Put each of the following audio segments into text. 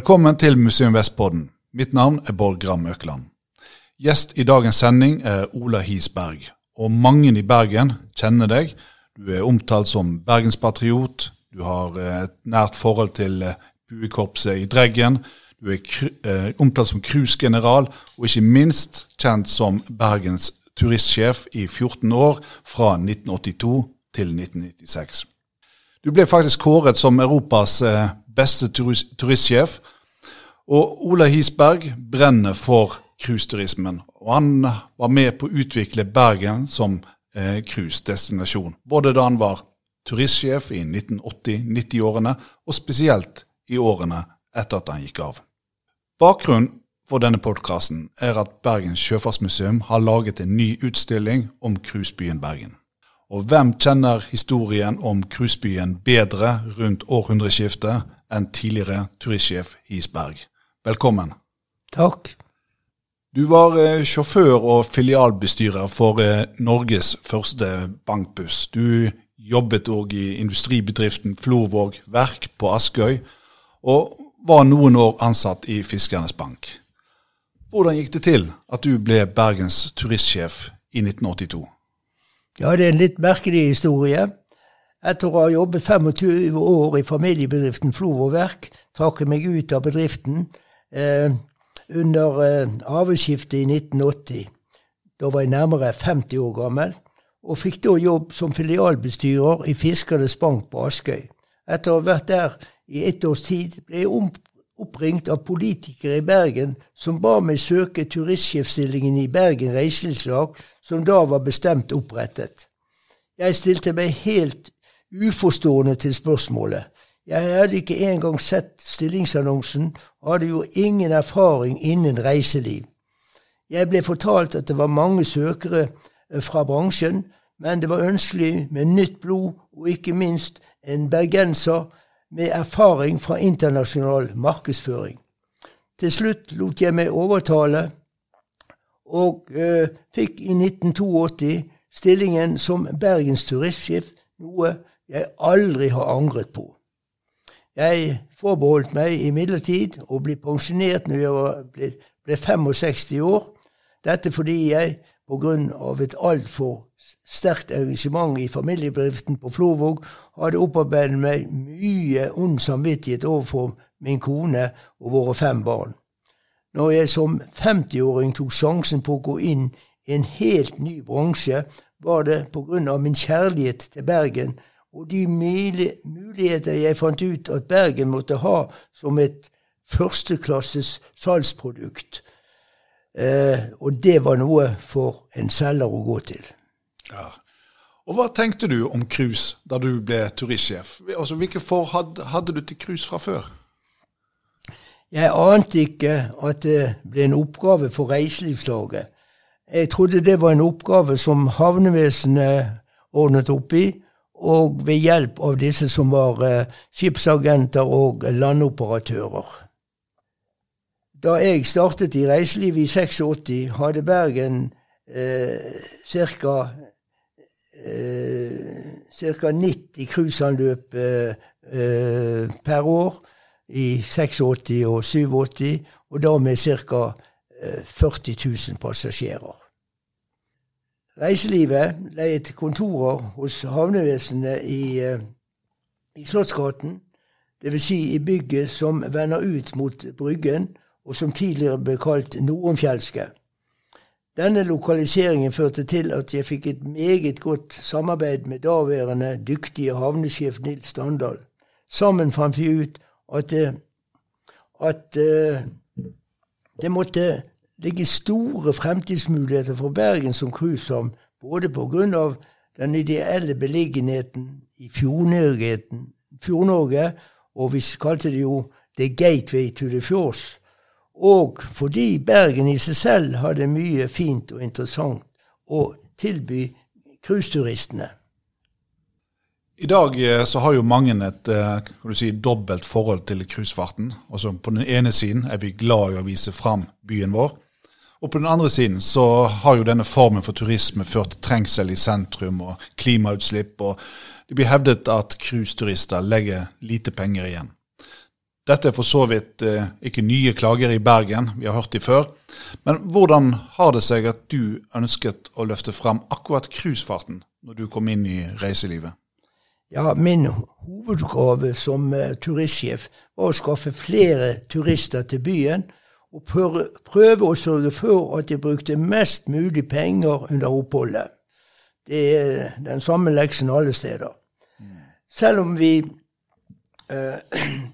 Velkommen til Museum Vestpodden. Mitt navn er Bård Gram Økland. Gjest i dagens sending er Ola Hisberg. Og mange i Bergen kjenner deg. Du er omtalt som bergenspatriot. Du har eh, et nært forhold til eh, buekorpset i Dreggen. Du er eh, omtalt som cruisegeneral, og ikke minst kjent som Bergens turistsjef i 14 år, fra 1982 til 1996. Du ble faktisk kåret som Europas beste turistsjef. Og Ola Hisberg brenner for cruiseturismen. Og han var med på å utvikle Bergen som eh. Både da han var turistsjef i 1980-90-årene, og spesielt i årene etter at han gikk av. Bakgrunnen for denne podkasten er at Bergens sjøfartsmuseum har laget en ny utstilling om cruisebyen Bergen. Og hvem kjenner historien om cruisebyen bedre rundt århundreskiftet enn tidligere turistsjef Hisberg. Velkommen. Takk. Du var eh, sjåfør og filialbestyrer for eh, Norges første bankbuss. Du jobbet òg i industribedriften Florvåg Verk på Askøy, og var noen år ansatt i Fiskernes Bank. Hvordan gikk det til at du ble Bergens turistsjef i 1982? Ja, Det er en litt merkelig historie. Etter å ha jobbet 25 år i familiebedriften Florvåg Verk, trakk jeg meg ut av bedriften under eh, avlsskiftet i 1980. Da var jeg nærmere 50 år gammel, og fikk da jobb som filialbestyrer i Fiskernes Bank på Askøy. Etter å ha vært der i ett års tid ble jeg oppringt av politikere i Bergen som ba meg søke turistsjefstillingen i Bergen reiselivslag, som da var bestemt opprettet. Jeg stilte meg helt uforstående til spørsmålet. Jeg hadde ikke engang sett stillingsannonsen, og hadde jo ingen erfaring innen reiseliv. Jeg ble fortalt at det var mange søkere eh, fra bransjen, men det var ønskelig med nytt blod, og ikke minst en bergenser med erfaring fra internasjonal markedsføring. Til slutt lot jeg meg overtale, og eh, fikk i 1982 stillingen som Bergens turistsjef, noe jeg aldri har angret på. Jeg forbeholdt meg imidlertid å bli pensjonert når jeg ble, ble 65 år. Dette fordi jeg, av et altfor sterkt engasjement i familiebedriften på Florvåg, hadde opparbeidet meg mye ond samvittighet overfor min kone og våre fem barn. Når jeg som 50-åring tok sjansen på å gå inn i en helt ny bransje, var det av min kjærlighet til Bergen og de muligheter jeg fant ut at Bergen måtte ha som et førsteklasses salgsprodukt. Eh, og det var noe for en selger å gå til. Ja. Og Hva tenkte du om cruise da du ble turistsjef? Altså, Hvilke forhold hadde du til cruise fra før? Jeg ante ikke at det ble en oppgave for reiselivslaget. Jeg trodde det var en oppgave som havnevesenet ordnet opp i, og ved hjelp av disse som var eh, skipsagenter og landoperatører. Da jeg startet i reiselivet i 86, hadde Bergen eh, ca. Eh, 90 cruiseanløp eh, eh, per år i 86 og 87, og da med ca. 40 000 passasjerer. Reiselivet leiet kontorer hos havnevesenet i, eh, i Slottsgaten, dvs. Si i bygget som vender ut mot Bryggen, og som tidligere ble kalt Nordomfjelske. Denne lokaliseringen førte til at jeg fikk et meget godt samarbeid med daværende dyktige havnesjef Nils Standal. Sammen fant vi ut at, det, at uh, det måtte ligger store fremtidsmuligheter for Bergen som cruisehavn, både pga. den ideelle beliggenheten i Fjord-Norge, og vi kalte det jo The Gateway to the Fjords, og fordi Bergen i seg selv hadde mye fint og interessant å tilby cruiseturistene. I dag eh, så har jo mange et eh, kan du si, dobbelt forhold til cruisefarten. Altså på den ene siden er vi glad i å vise fram byen vår. Og på den andre siden så har jo denne formen for turisme ført til trengsel i sentrum og klimautslipp, og det blir hevdet at cruiseturister legger lite penger igjen. Dette er for så vidt eh, ikke nye klager i Bergen, vi har hørt de før. Men hvordan har det seg at du ønsket å løfte frem akkurat cruisefarten når du kom inn i reiselivet? Ja, Min hovedoppgave som uh, turistsjef var å skaffe flere turister til byen. Og prøve, å sørge for at de brukte mest mulig penger under oppholdet. Det er den samme leksen alle steder. Selv om vi uh,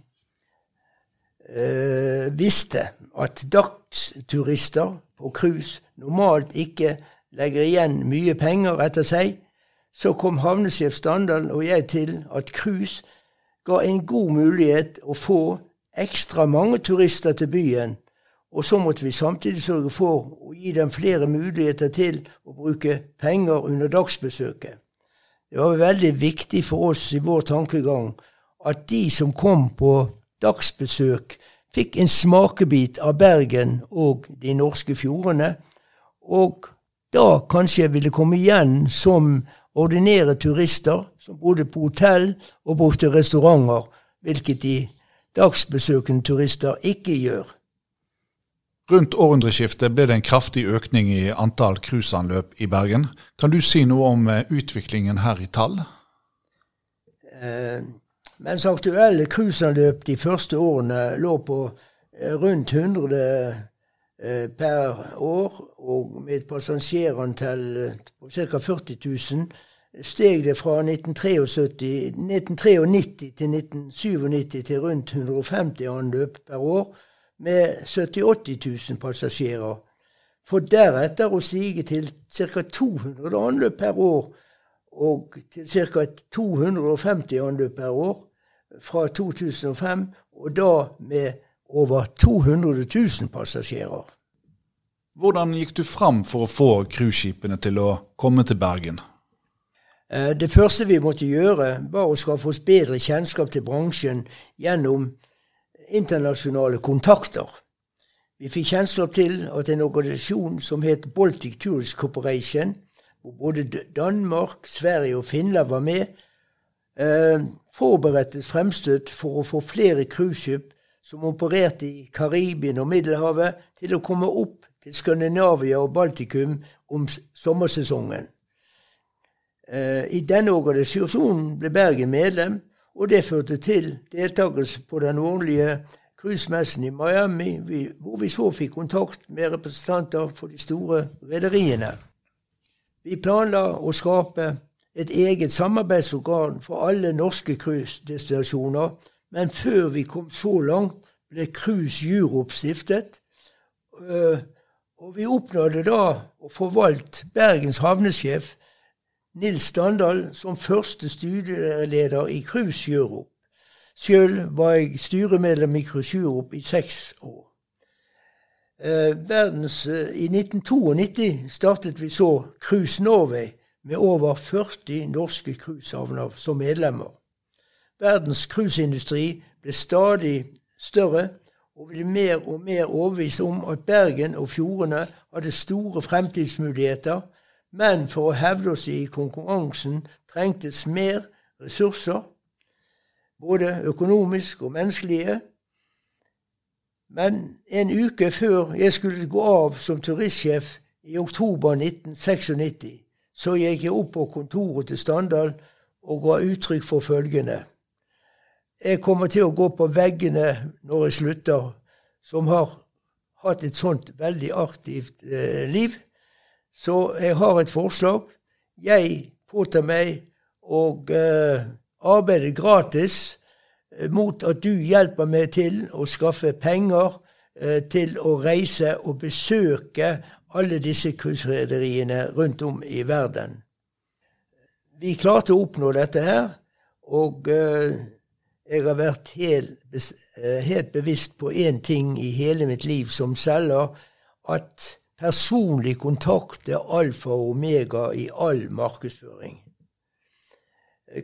eh, visste at dagsturister på cruise normalt ikke legger igjen mye penger etter seg, så kom havnesjef Standal og jeg til at cruise ga en god mulighet å få ekstra mange turister til byen, og så måtte vi samtidig sørge for å gi dem flere muligheter til å bruke penger under dagsbesøket. Det var veldig viktig for oss i vår tankegang at de som kom på dagsbesøk fikk en smakebit av Bergen og de norske fjordene, og da kanskje ville komme igjen som ordinære turister som bodde på hotell og brukte restauranter, hvilket de dagsbesøkende turister ikke gjør. Rundt århundreskiftet ble det en kraftig økning i antall cruiseanløp i Bergen. Kan du si noe om eh, utviklingen her i tall? Eh, mens aktuelle cruiseanløp de første årene lå på eh, rundt 100 eh, per år, og med et passasjerantall eh, på ca. 40 000, steg det fra 1973, 1993 til 1997 til rundt 150 anløp per år, med 70 000-80 000 passasjerer. For deretter å stige til ca. 200 anløp per år og til ca. 250 anløp per år fra 2005, og da med over 200 000 passasjerer. Hvordan gikk du fram for å få cruiseskipene til å komme til Bergen? Eh, det første vi måtte gjøre, var å skaffe oss bedre kjennskap til bransjen gjennom internasjonale kontakter. Vi fikk kjennskap til at en organisasjon som het Baltic Tourist Corporation, hvor både Danmark, Sverige og Finland var med, eh, forberedte fremstøt for å få flere cruiseskip som opererte i Karibien og Middelhavet, til å komme opp til Skandinavia og Baltikum om sommersesongen. Eh, I denne organisasjonen ble Bergen medlem, og det førte til deltakelse på den årlige cruisemessen i Miami, hvor vi så fikk kontakt med representanter for de store rederiene. Vi planla å skape et eget samarbeidsorgan for alle norske cruisedestinasjoner, men før vi kom så langt, ble Cruise Europe stiftet. Øh, og vi oppnådde da å få valgt Bergens havnesjef Nils Standal som første studieleder i Cruise Europe. Sjøl var jeg styremedlem i Cruise Europe i seks år. Eh, verdens, eh, I 1992 startet vi så Cruise Norway med over 40 norske cruisehavner som medlemmer. Verdens cruiseindustri ble stadig større og ble mer og mer overbevist om at Bergen og fjordene hadde store fremtidsmuligheter, men for å hevde oss i konkurransen trengtes mer ressurser, både økonomisk og menneskelige, men en uke før jeg skulle gå av som turistsjef i oktober 1996, så gikk jeg opp på kontoret til Standal og ga uttrykk for følgende. Jeg kommer til å gå på veggene når jeg slutter, som har hatt et sånt veldig aktivt eh, liv. Så jeg har et forslag. Jeg påtar meg å eh, arbeide gratis Eh, mot at du hjelper meg til å skaffe penger eh, til å reise og besøke alle disse cruiserederiene rundt om i verden. Vi klarte å oppnå dette her, og eh, jeg har vært helt, eh, helt bevisst på én ting i hele mitt liv som selger, at personlig kontakt er alfa og omega i all markedsføring.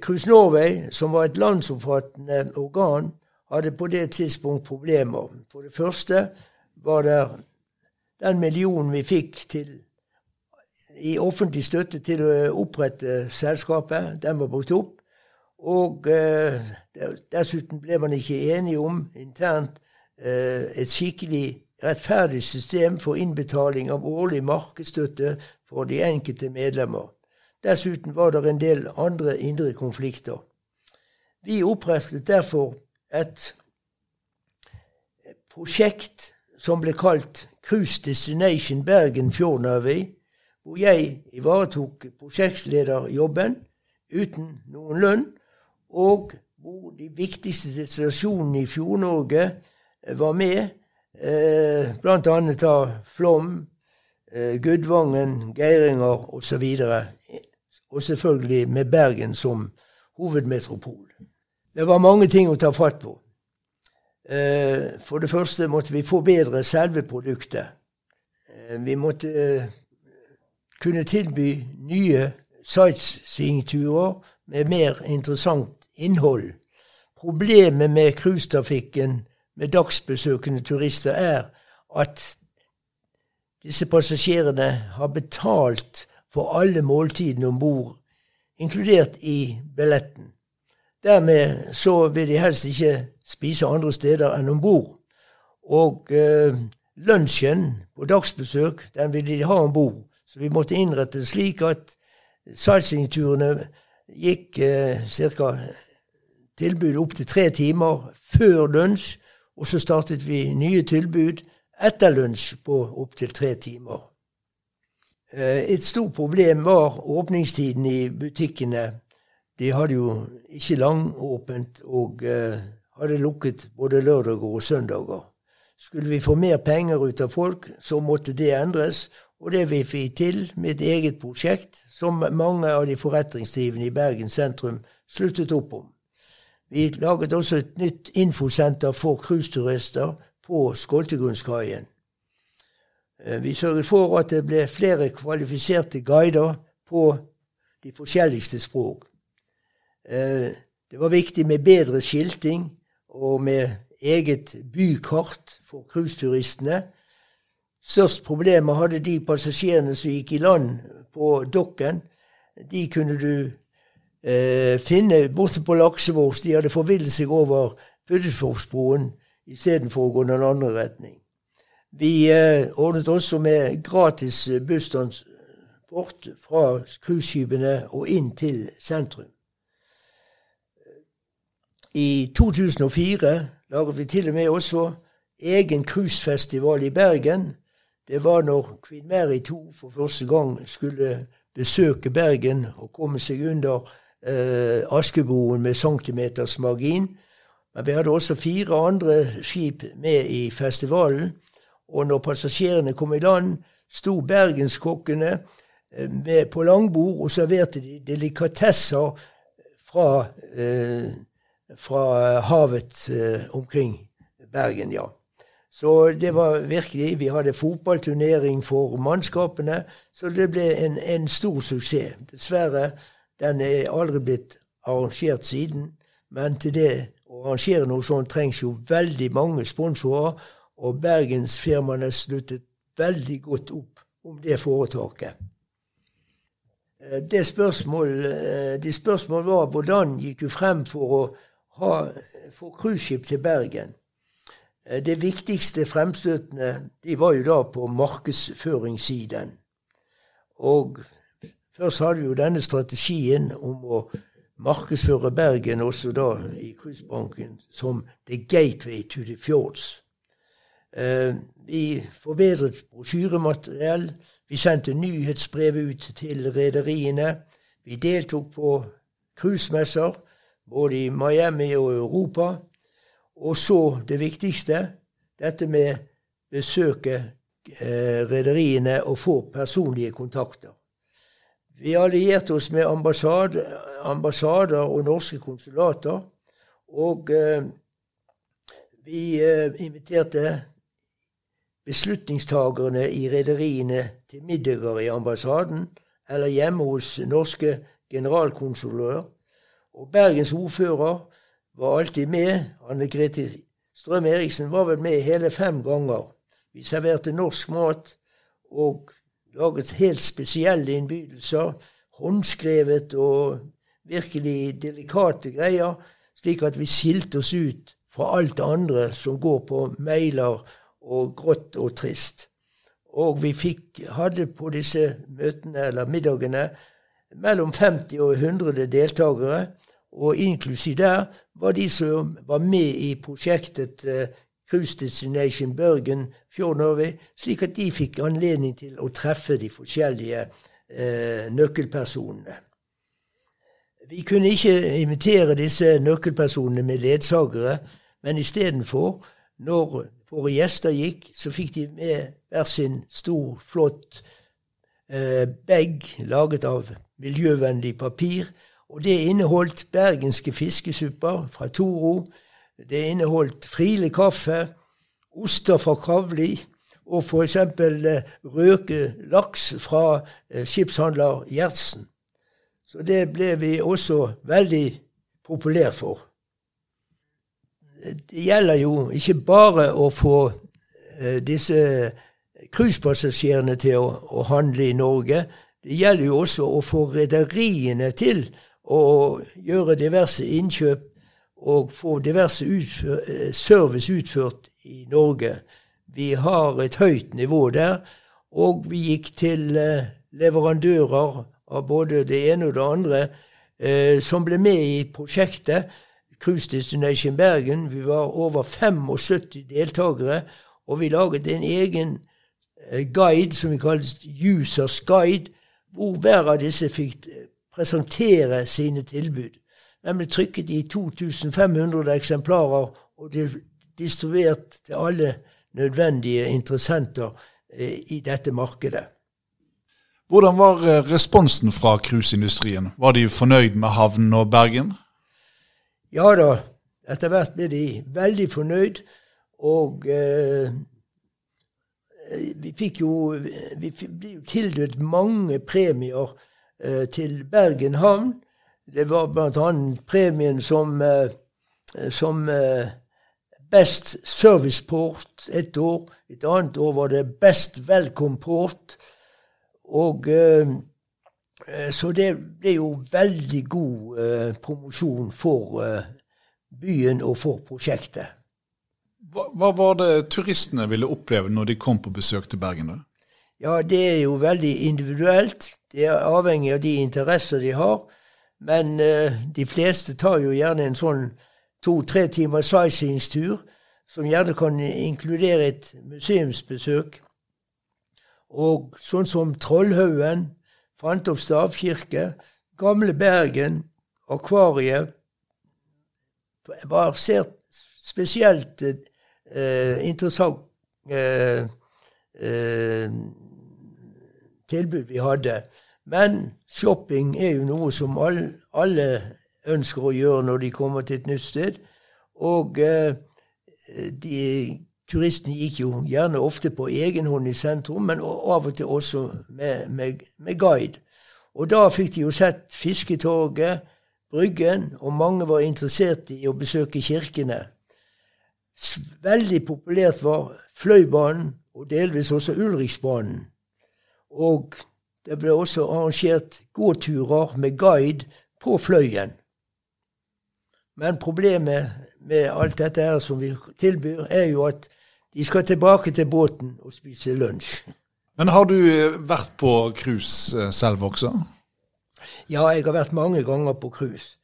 Cruise Norway, som var et landsomfattende organ, hadde på det tidspunkt problemer. For det første var det den millionen vi fikk til, i offentlig støtte til å opprette selskapet, den var brukt opp. Og eh, dessuten ble man ikke enige om internt eh, et skikkelig rettferdig system for innbetaling av årlig markedsstøtte for de enkelte medlemmer. Dessuten var det en del andre indre konflikter. Vi opprettet derfor et prosjekt som ble kalt Cruise Destination Bergen Fjordnavy, hvor jeg ivaretok prosjektlederjobben uten noen lønn, og hvor de viktigste destinasjonene i Fjord-Norge var med, eh, bl.a. av Flom, eh, Gudvangen, Geiringer osv. Og, og selvfølgelig med Bergen som hovedmetropol. Det var mange ting å ta fatt på. Eh, for det første måtte vi forbedre selve produktet. Vi måtte kunne tilby nye sightseeingturer med mer interessant innhold. Problemet med cruisetrafikken med dagsbesøkende turister er at disse passasjerene har betalt for alle måltidene om bord, inkludert i billetten. Dermed så vil de helst ikke spise andre steder enn om bord. Og eh, lunsjen på dagsbesøk den vil de ha om bord. Så vi måtte innrette det slik at sightseeingturene gikk eh, ca. tilbudet opp til tre timer før lunsj, og så startet vi nye tilbud etter lunsj på opptil tre timer. Eh, et stort problem var åpningstiden i butikkene. De hadde jo ikke langåpent og eh, hadde lukket både lørdager og søndager. Skulle vi få mer penger ut av folk, så måtte det endres, og det vi til med et eget prosjekt som mange av de forretningsdrivende i Bergen sentrum sluttet opp om. Vi laget også et nytt infosenter for cruiseturister på Skoltegunnskaien. Eh, vi sørget for at det ble flere kvalifiserte guider på de forskjelligste språk. Eh, det var viktig med bedre skilting og med eget bykart for cruiseturistene. Størst problemer hadde de passasjerene som gikk i land på dokken. De kunne du eh, finne borte på Laksevåg. De hadde forvillet seg over Puddesforsbroen istedenfor å gå den andre retning. Vi eh, ordnet også med gratis busstransport fra cruiseskipene og inn til sentrum. I 2004 laget vi til og med også egen cruisefestival i Bergen det var når Queen Mary 2 for første gang skulle besøke Bergen og komme seg under eh, Askeboen med centimeters margin. Men vi hadde også fire andre skip med i festivalen. Og når passasjerene kom i land, sto bergenskokkene eh, på langbord og serverte de delikatesser fra, eh, fra havet eh, omkring Bergen. ja. Så det var virkelig Vi hadde fotballturnering for mannskapene, så det ble en, en stor suksess. Dessverre, den er aldri blitt arrangert siden. Men til det å arrangere noe sånt trengs jo veldig mange sponsorer, og bergensfirmaene sluttet veldig godt opp om det foretaket. Eh, det spørsmål, eh, de spørsmål var hvordan gikk du frem for å ha, få cruiseskip til Bergen. Eh, det viktigste fremstøtene de var jo da på markedsføringssiden. Og først hadde vi jo denne strategien om å markedsføre Bergen også da i cruisebanken som the gateway to the fjords. Eh, vi forbedret brosjyremateriell. Vi sendte nyhetsbrev ut til rederiene. Vi deltok på cruisemesser både i Miami og Europa. Og så det viktigste, dette med besøke eh, rederiene og få personlige kontakter. Vi allierte oss med ambassade, ambassader og norske konsulater. Og eh, vi eh, inviterte beslutningstagerne i rederiene til middager i ambassaden eller hjemme hos norske generalkonsulører. Og Bergens ordfører var alltid med. Anne Grete Strøm Eriksen var vel med hele fem ganger. Vi serverte norsk mat og laget helt spesielle innbydelser, håndskrevet og virkelig delikate greier, slik at vi skilte oss ut fra alt det andre som går på mailer og grått og trist. Og vi fikk, hadde på disse møtene eller middagene mellom 50 og 100 deltakere, og inklusiv der var de som var med i prosjektet uh, Cruise Bergen Fjord slik at de fikk anledning til å treffe de forskjellige eh, nøkkelpersonene. Vi kunne ikke invitere disse nøkkelpersonene med ledsagere, men istedenfor, når våre gjester gikk, så fikk de med hver sin stor, flott eh, bag laget av miljøvennlig papir. Og det inneholdt bergenske fiskesupper fra Toro. Det inneholdt Friele kaffe, oster fra Kravli og f.eks. Eh, røke laks fra eh, skipshandler Gjertsen. Så det ble vi også veldig populært for. Det gjelder jo ikke bare å få eh, disse cruisepassasjerene til å, å, handle i Norge. Det gjelder jo også å få rederiene til å gjøre diverse innkjøp og få diverse utfør, eh, service utført i Norge. Vi har et høyt nivå der, og vi gikk til eh, leverandører av både det ene og det andre som ble med i prosjektet. Cruise Destination Bergen. Vi var over 75 deltakere, og vi laget en egen eh, guide som vi kalles Users Guide, hvor hver av disse fikk eh, presentere sine tilbud. Den ble trykket i 2500 eksemplarer og distribuert til alle nødvendige interessenter eh, i dette markedet. Hvordan var responsen fra cruiseindustrien? Var de fornøyd med havnen og Bergen? Ja da, etter hvert ble de veldig fornøyd, og eh, vi fikk jo Vi ble tildelt mange premier eh, til Bergen havn. Det var bl.a. premien som, eh, som eh, Best Serviceport et år. Et annet år var det Best Welcome Port. Og Eh, så det ble jo veldig god eh, promosjon for eh, byen og for prosjektet. Hva, hva, var det turistene ville oppleve når de kom på besøk til Bergen? da? Ja, Det er jo veldig individuelt. Det er avhengig av de interesser de har. Men eh, de fleste tar jo gjerne en sånn to-tre timers sightseeingtur, som gjerne kan inkludere et museumsbesøk. Og sånn som Trollhaugen, fant opp stavkirke, gamle Bergen, akvariet var spesielt eh, interessant eh, eh, tilbud vi hadde. Men shopping er jo noe som alle, alle ønsker å gjøre når de kommer til et nytt sted. Og eh, de Turistene gikk jo gjerne ofte på egen hånd i sentrum, men av og til også med, med, med guide. Og da fikk de jo sett Fisketorget, Bryggen, og mange var interessert i å besøke kirkene. Veldig populært var Fløibanen, og delvis også Ulriksbanen. Og det ble også arrangert gåturer med guide på Fløyen. Men problemet med alt dette her som vi tilbyr, er jo at de skal tilbake til båten og spise lunsj. Men har du eh, vært på cruise eh, selv også? Ja, jeg har vært mange ganger på cruise.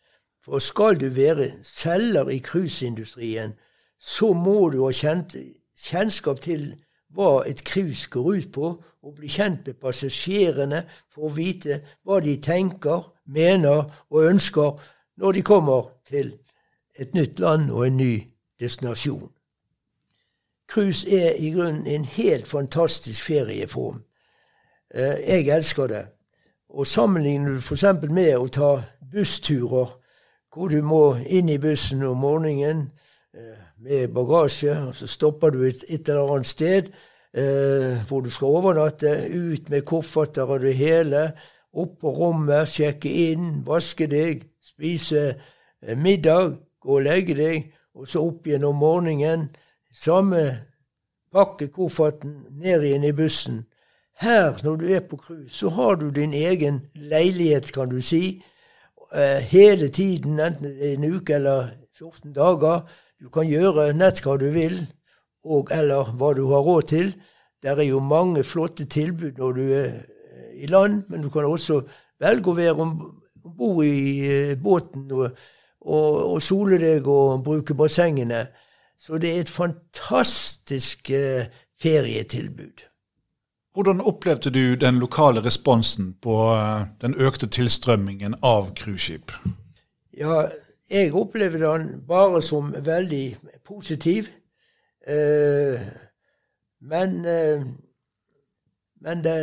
For skal du være selger i cruiseindustrien, så må du ha kjent, kjennskap til hva et cruise går ut på, og bli kjent med passasjerene for å vite hva de tenker, mener og ønsker når de kommer til et nytt land og en ny destinasjon. Cruise er i grunnen en helt fantastisk ferieform. Eh, jeg elsker det. Og sammenligner du f.eks. med å ta bussturer, hvor du må inn i bussen om morgenen eh, med bagasje, og så stopper du et, et eller annet sted eh, hvor du skal overnatte, ut med kofferter og det hele, opp på rommet, sjekke inn, vaske deg, spise middag, gå og legge deg, og så opp igjen om morgenen samme pakke kofferten ned igjen i bussen. Her, når du er på cruise, så har du din egen leilighet, kan du si. eh, hele tiden, enten det er en uke eller 14 dager. Du kan gjøre nett hva du vil, og eller hva du har råd til. Det er jo mange flotte tilbud når du er eh, i land, men du kan også velge å være om bord i eh, båten og, og, og, sole deg og bruke bassengene. Så det er et fantastisk eh, ferietilbud. Hvordan opplevde du den lokale responsen på den økte tilstrømmingen av cruiseskip? Ja, jeg opplevde den bare som veldig positiv. Eh, men eh, men det,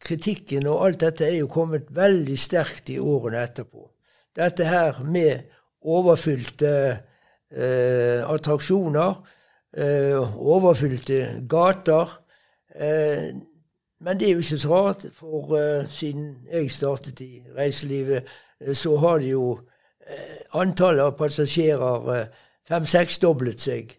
kritikken og alt dette er jo kommet veldig sterkt i årene etterpå. Dette her med overfylte eh, attraksjoner, eh, overfylte gater. Eh, men det er jo ikke så rart, for eh, siden jeg startet i reiselivet, så har det jo antallet av passasjerer fem-seksdoblet seg.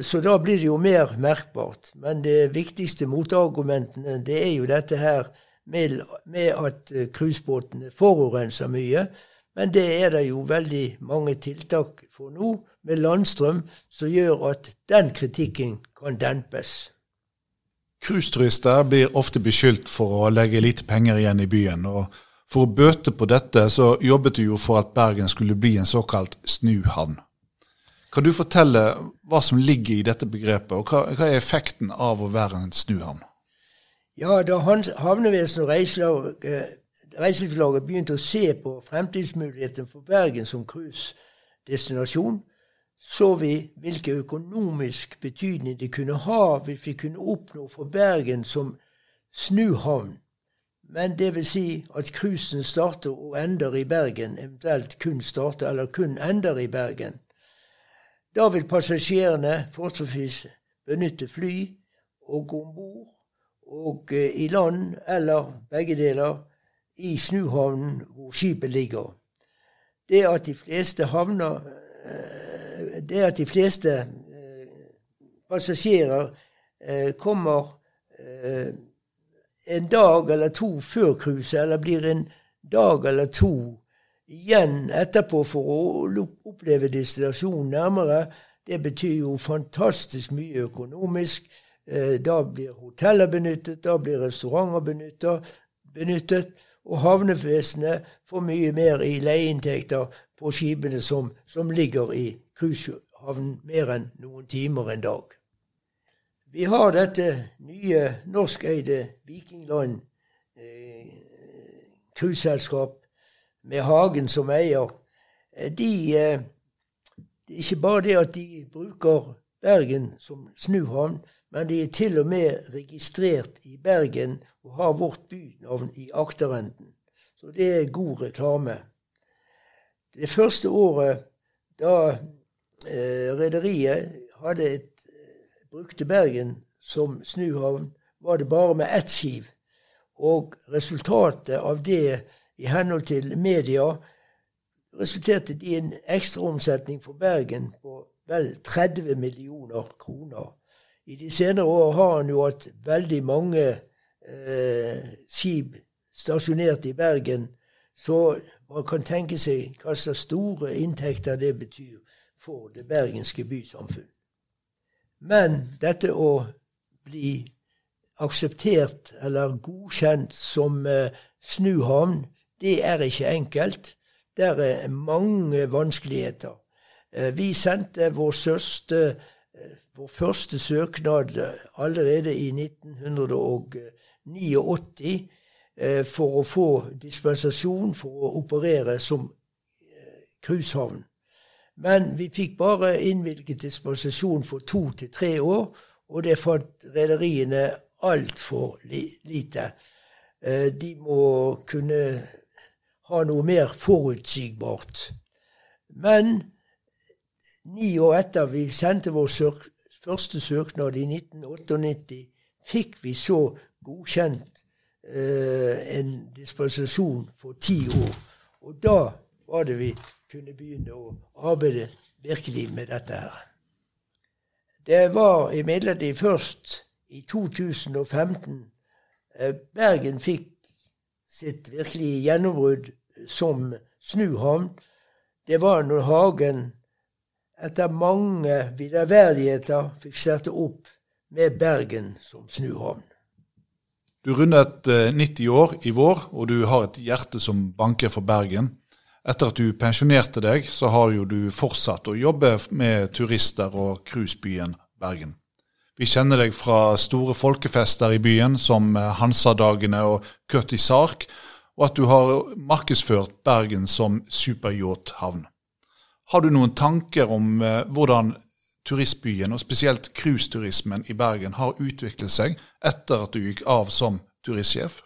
Så da blir det jo mer merkbart. Men det viktigste motargumentene det er jo dette her med, at eh, cruisebåtene forurenser mye. Men det er det jo veldig mange tiltak for nå, med landstrøm, som gjør at den kritikken kan dempes. Cruiseturister blir ofte beskyldt for å legge lite penger igjen i byen. og For å bøte på dette så jobbet du jo for at Bergen skulle bli en såkalt snuhavn. Kan du fortelle hva som ligger i dette begrepet, og hva, hva er effekten av å være en snuhavn? Ja, Da havnevesenet og Reiselivslaget begynte å se på fremtidsmulighetene for Bergen som cruisedestinasjon, så vi hvilken økonomisk betydning det kunne ha hvis vi kunne oppnå for Bergen som snuhavn. Men det vil si at cruisen starter og ender i Bergen, eventuelt kun starter eller kun ender i Bergen. Da vil passasjerene fortrinnsvis benytte fly og gå om bord og eh, i land, eller begge deler, i snuhavnen hvor skipet ligger. Det at de fleste havner eh, Det at de fleste eh, passasjerer kommer en dag eller to før cruiset, eller blir en dag eller to igjen etterpå for å oppleve destinasjonen nærmere. Det betyr jo fantastisk mye økonomisk. Eh, da blir hoteller benyttet, da blir restauranter benyttet, benyttet og havnevesenet får mye mer i leieinntekter på skipene som, som ligger i cruisehavnen mer enn noen timer en dag. Vi har dette nye norskeide Vikingland eh, med Hagen som eier, eh, de eh, Det er ikke bare det at de bruker Bergen som snuhavn, men de er til og med registrert i Bergen og har vårt bynavn i akterenden. Så det er god reklame. Det første året da eh, rederiet et, eh, brukte Bergen som snuhavn, var det bare med ett skip. Og resultatet av det i henhold til media resulterte det i en ekstraomsetning for Bergen på vel 30 millioner kroner. I de senere år har han jo hatt veldig mange eh, skip stasjonert i Bergen, så man kan tenke seg hva slags store inntekter det betyr for det bergenske bysamfunn. Men dette å bli akseptert eller godkjent som eh, snuhavn det er ikke enkelt. Det er mange vanskeligheter. Eh, vi sendte vår, største, eh, vår første søknad allerede i 1989 eh, for å få dispensasjon for å operere som cruisehavn. Men vi fikk bare innvilget dispensasjon for to til tre år, og det fant rederiene altfor lite. De må kunne ha noe mer forutsigbart. Men ni år etter vi sendte vår søk, første søknad i 1998, fikk vi så godkjent eh, en dispensasjon for ti år. Og da var det vi kunne begynne å arbeide virkelig med dette her. Det var imidlertid først i 2015 eh, Bergen fikk sitt virkelige gjennombrudd som snuhavn, det var når Hagen etter mange viderverdigheter fikk sette opp med Bergen som snuhavn. Du rundet 90 år i vår, og du har et hjerte som banker for Bergen. Etter at du pensjonerte deg, så har jo du fortsatt å jobbe med turister og cruisebyen Bergen. Vi kjenner deg fra store folkefester i byen, som Hansadagene og Curtis Sark, og at du har markedsført Bergen som superyachthavn. Har du noen tanker om eh, hvordan turistbyen, og spesielt cruiseturismen i Bergen, har utviklet seg etter at du gikk av som turistsjef?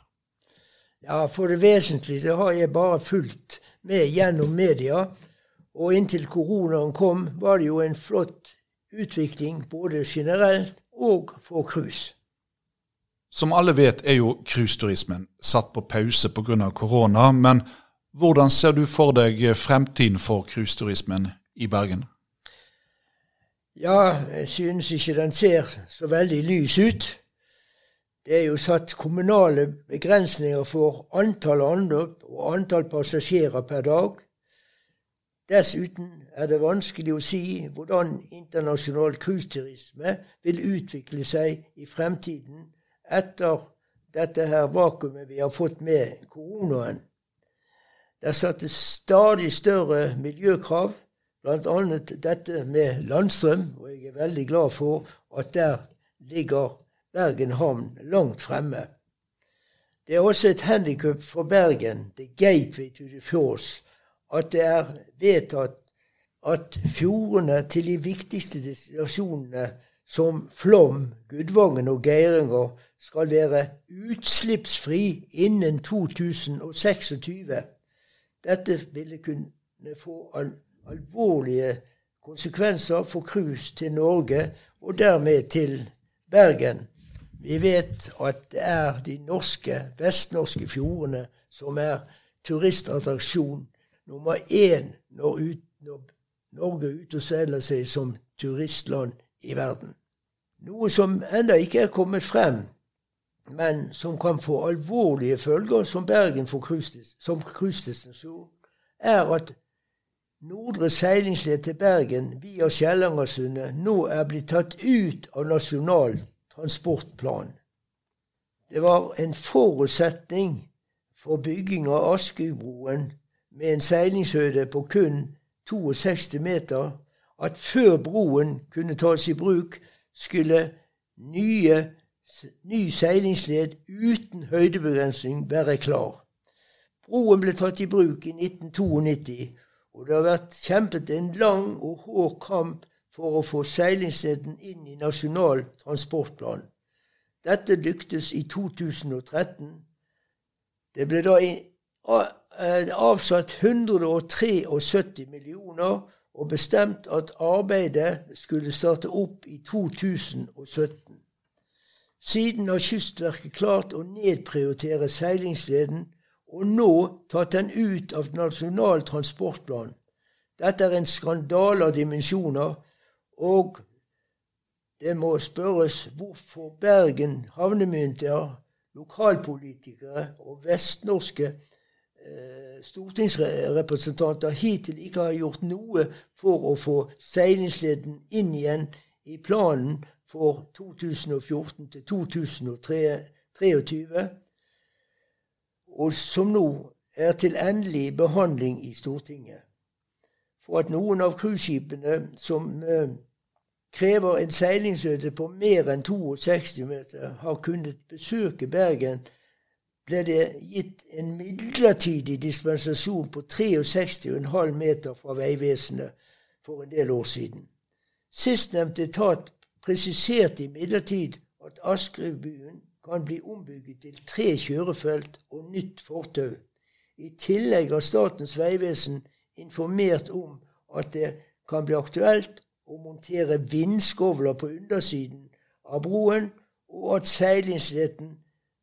Ja, For det vesentlige så har jeg bare fulgt med gjennom media. Og inntil koronaen kom, var det jo en flott utvikling både generelt og for cruise. Som alle vet er jo cruiseturismen satt på pause pga. korona. Men hvordan ser du for deg fremtiden for cruiseturismen i Bergen? Ja, jeg synes ikke den ser så veldig lys ut. Det er jo satt kommunale begrensninger for antall anløp og antall passasjerer per dag. Dessuten er det vanskelig å si hvordan internasjonal cruiseturisme vil utvikle seg i fremtiden etter dette her vakuumet vi har fått med koronaen. Det satt stadig større miljøkrav, bl.a. dette med landstrøm, og jeg er veldig glad for at der ligger Bergen havn langt fremme. Det er også et handikap for Bergen, the gateway to the fjords, at det er vedtatt at fjordene til de viktigste destinasjonene som Flom, Gudvangen og Geiranger skal være utslippsfri innen 2026. Dette ville kunne få al alvorlige konsekvenser for cruise til Norge, og dermed til Bergen. Vi vet at det er de norske, vestnorske fjordene som er turistattraksjon nummer én når, ut, når Norge er seiler seg som turistland i verden. Noe som ennå ikke er kommet frem, men som kan få alvorlige følger som Bergen for cruise, så, er at Nordre seilingsled til Bergen via Skjellangersundet nå er blitt tatt ut av Nasjonal transportplan. Det var en forutsetning for bygging av Askøybroen med en seilingshøyde på kun 62 meter at før broen kunne tas i bruk, skulle nye, ny seilingsled uten høydebegrensning være klar. Broen ble tatt i bruk i 1992, og det har vært kjempet en lang og hård kamp for å få seilingsleden inn i Nasjonal transportplan. Dette lyktes i 2013. Det ble da avsatt 173 millioner og bestemt at arbeidet skulle starte opp i 2017. Siden har Kystverket klart å nedprioritere seilingsleden og nå tatt den ut av Nasjonal transportplan. Dette er en skandale av dimensjoner, og det må spørres hvorfor Bergen havnemyndigheter, lokalpolitikere og vestnorske Eh, stortingsrepresentanter hittil ikke har gjort noe for å få seilingsleden inn igjen i planen for 2014 til 2023, og som nå er til endelig behandling i Stortinget. For at noen av cruiseskipene som eh, krever en seilingsøte på mer enn 62 meter, har kunnet besøke Bergen ble det gitt en midlertidig dispensasjon på 63,5 meter fra Vegvesenet for en del år siden. Sistnevnte etat presiserte imidlertid at Askerudbyen kan bli ombygget til tre kjørefelt og nytt fortau. I tillegg har Statens vegvesen informert om at det kan bli aktuelt å montere vindskovler på undersiden av broen, og at seilingsleden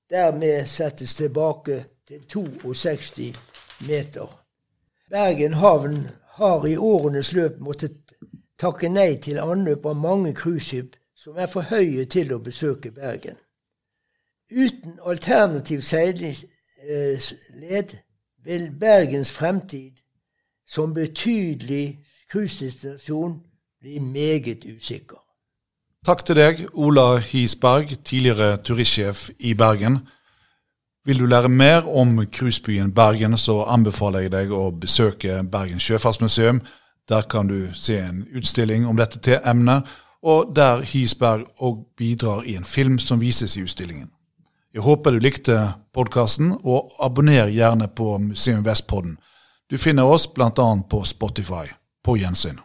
dermed settes tilbake til 62 meter. Bergen havn har i årenes løp måttet takke nei til anløp av mange cruiseskip som er for høye til å besøke Bergen. Uten alternativ seilingsled vil Bergens fremtid som betydelig cruisedestinasjon bli meget usikker. Takk til deg, Ola Hisberg, tidligere turistsjef i Bergen. Vil du lære mer om cruisebyen Bergen, så anbefaler jeg deg å besøke Bergen sjøfartsmuseum. Der kan du se en utstilling om dette til emnet, og der Hisberg òg bidrar i en film som vises i utstillingen. Jeg håper du likte podkasten, og abonner gjerne på Museum Vestpodden. Du finner oss bl.a. på Spotify. På gjensyn.